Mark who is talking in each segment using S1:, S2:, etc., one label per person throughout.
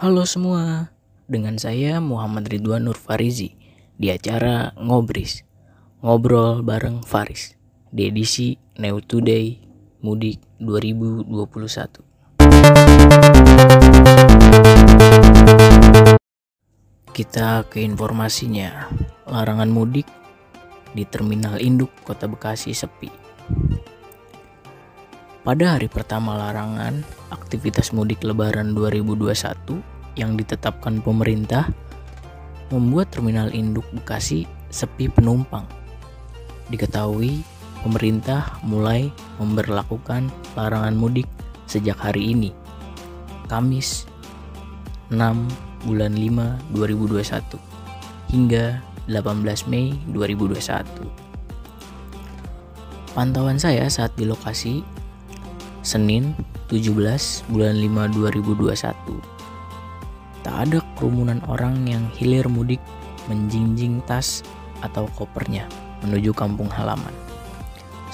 S1: Halo semua, dengan saya Muhammad Ridwan Nur Farizi di acara Ngobris, Ngobrol bareng Faris di edisi New Today Mudik 2021. Kita ke informasinya, larangan mudik di Terminal Induk Kota Bekasi sepi. Pada hari pertama larangan aktivitas mudik lebaran 2021 yang ditetapkan pemerintah membuat Terminal Induk Bekasi sepi penumpang. Diketahui pemerintah mulai memberlakukan larangan mudik sejak hari ini, Kamis 6 bulan 5 2021 hingga 18 Mei 2021. Pantauan saya saat di lokasi Senin 17 bulan 5 2021. Tak ada kerumunan orang yang hilir mudik menjinjing tas atau kopernya menuju kampung halaman.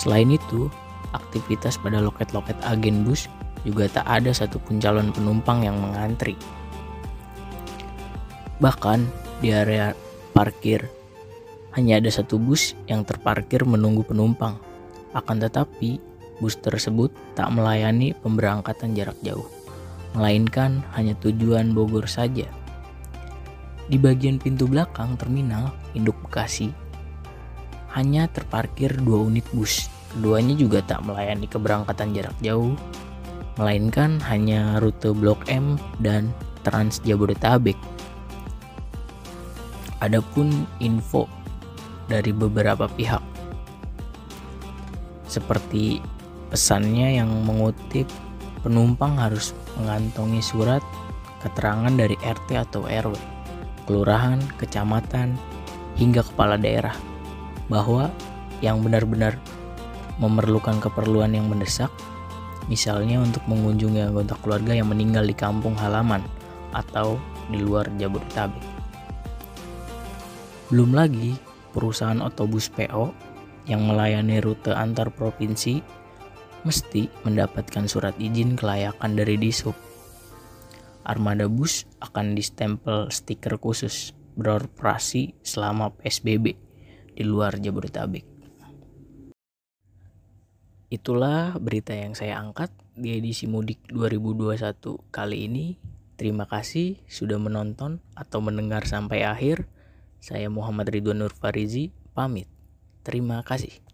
S1: Selain itu, aktivitas pada loket-loket agen bus juga tak ada satupun calon penumpang yang mengantri. Bahkan di area parkir hanya ada satu bus yang terparkir menunggu penumpang. Akan tetapi, bus tersebut tak melayani pemberangkatan jarak jauh, melainkan hanya tujuan Bogor saja. Di bagian pintu belakang terminal Induk Bekasi, hanya terparkir dua unit bus. Keduanya juga tak melayani keberangkatan jarak jauh, melainkan hanya rute Blok M dan Trans Jabodetabek. Adapun info dari beberapa pihak seperti Pesannya yang mengutip penumpang harus mengantongi surat keterangan dari RT atau RW, kelurahan, kecamatan, hingga kepala daerah bahwa yang benar-benar memerlukan keperluan yang mendesak, misalnya untuk mengunjungi anggota keluarga yang meninggal di kampung halaman atau di luar Jabodetabek. Belum lagi perusahaan otobus PO yang melayani rute antar provinsi mesti mendapatkan surat izin kelayakan dari Dishub. Armada bus akan distempel stiker khusus beroperasi selama PSBB di luar Jabodetabek. Itulah berita yang saya angkat di edisi mudik 2021 kali ini. Terima kasih sudah menonton atau mendengar sampai akhir. Saya Muhammad Ridwan Nur Farizi, pamit. Terima kasih.